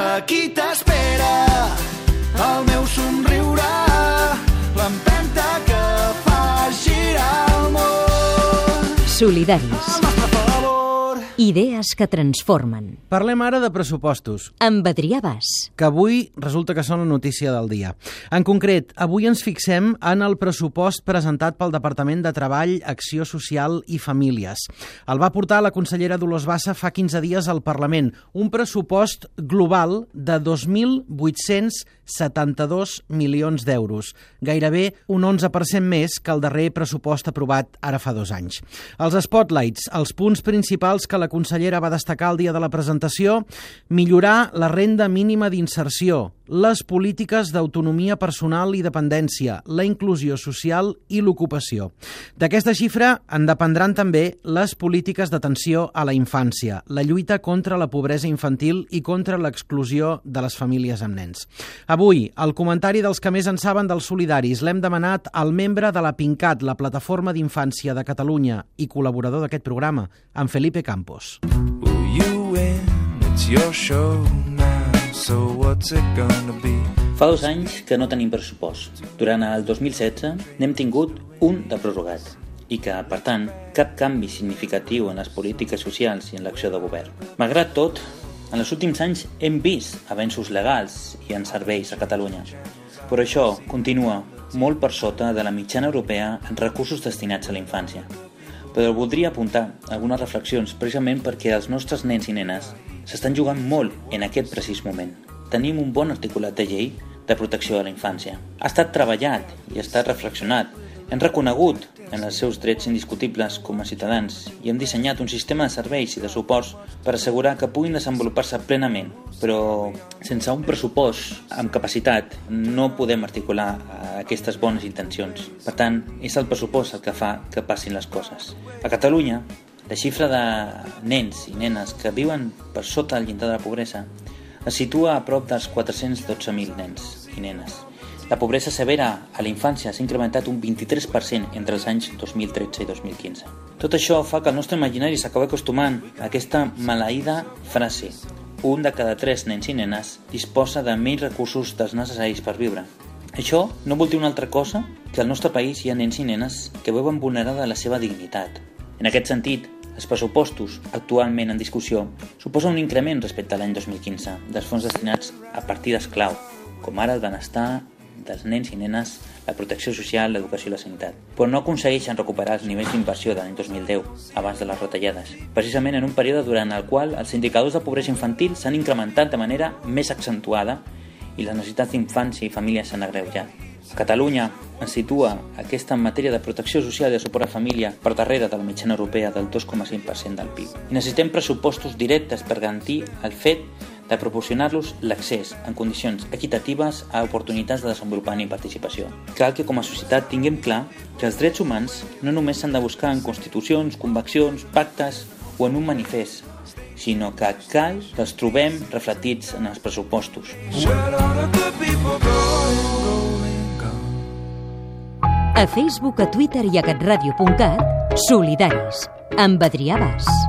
Aquí t'espera el meu somriure, l'empenta que fa girar el món. Solidaris. Favor. Idees que transformen. Parlem ara de pressupostos, Amb Adrià Bas. que avui resulta que són la notícia del dia. En concret, avui ens fixem en el pressupost presentat pel Departament de Treball, Acció Social i Famílies. El va portar la consellera Dolors Bassa fa 15 dies al Parlament, un pressupost global de 2.872 milions d'euros, gairebé un 11% més que el darrer pressupost aprovat ara fa dos anys. Els spotlights, els punts principals que la consellera va destacar el dia de la presentació, millorar la renda mínima d'inserció, les polítiques d'autonomia personal i dependència, la inclusió social i l'ocupació. D'aquesta xifra en dependran també les polítiques d'atenció a la infància, la lluita contra la pobresa infantil i contra l'exclusió de les famílies amb nens. Avui, el comentari dels que més en saben dels solidaris l'hem demanat al membre de la PINCAT, la Plataforma d'Infància de Catalunya i col·laborador d'aquest programa, en Felipe Campos. Will you win? It's your show now, Fa dos anys que no tenim pressupost. Durant el 2016 n'hem tingut un de prorrogat i que, per tant, cap canvi significatiu en les polítiques socials i en l'acció de govern. Malgrat tot, en els últims anys hem vist avenços legals i en serveis a Catalunya. Però això continua molt per sota de la mitjana europea en recursos destinats a la infància. Però voldria apuntar algunes reflexions precisament perquè els nostres nens i nenes s'estan jugant molt en aquest precís moment. Tenim un bon articulat de llei de protecció de la infància. Ha estat treballat i ha estat reflexionat. Hem reconegut en els seus drets indiscutibles com a ciutadans i hem dissenyat un sistema de serveis i de suports per assegurar que puguin desenvolupar-se plenament. Però sense un pressupost amb capacitat no podem articular eh, aquestes bones intencions. Per tant, és el pressupost el que fa que passin les coses. A Catalunya, la xifra de nens i nenes que viuen per sota el llindar de la pobresa es situa a prop dels 412.000 nens i nenes. La pobresa severa a la infància s'ha incrementat un 23% entre els anys 2013 i 2015. Tot això fa que el nostre imaginari s'acabi acostumant a aquesta maleïda frase un de cada tres nens i nenes disposa de menys recursos dels necessaris per viure. Això no vol dir una altra cosa que al nostre país hi ha nens i nenes que veuen vulnerada la seva dignitat. En aquest sentit, els pressupostos actualment en discussió suposen un increment respecte a l'any 2015 dels fons destinats a partides clau, com ara el benestar dels nens i nenes, la protecció social, l'educació i la sanitat. Però no aconsegueixen recuperar els nivells d'inversió de l'any 2010, abans de les retallades, precisament en un període durant el qual els indicadors de pobresa infantil s'han incrementat de manera més accentuada i les necessitats d'infància i famílies s'han agreujat. Catalunya es situa aquesta en matèria de protecció social i de suport a família per darrere de la mitjana europea del 2,5% del PIB. I necessitem pressupostos directes per garantir el fet de proporcionar-los l'accés en condicions equitatives a oportunitats de desenvolupament i participació. Cal que com a societat tinguem clar que els drets humans no només s'han de buscar en constitucions, conveccions, pactes o en un manifest, sinó que cal que els trobem reflectits en els pressupostos. A Facebook, a Twitter i a catradio.cat, Solidaris. Amb Adrià Bas.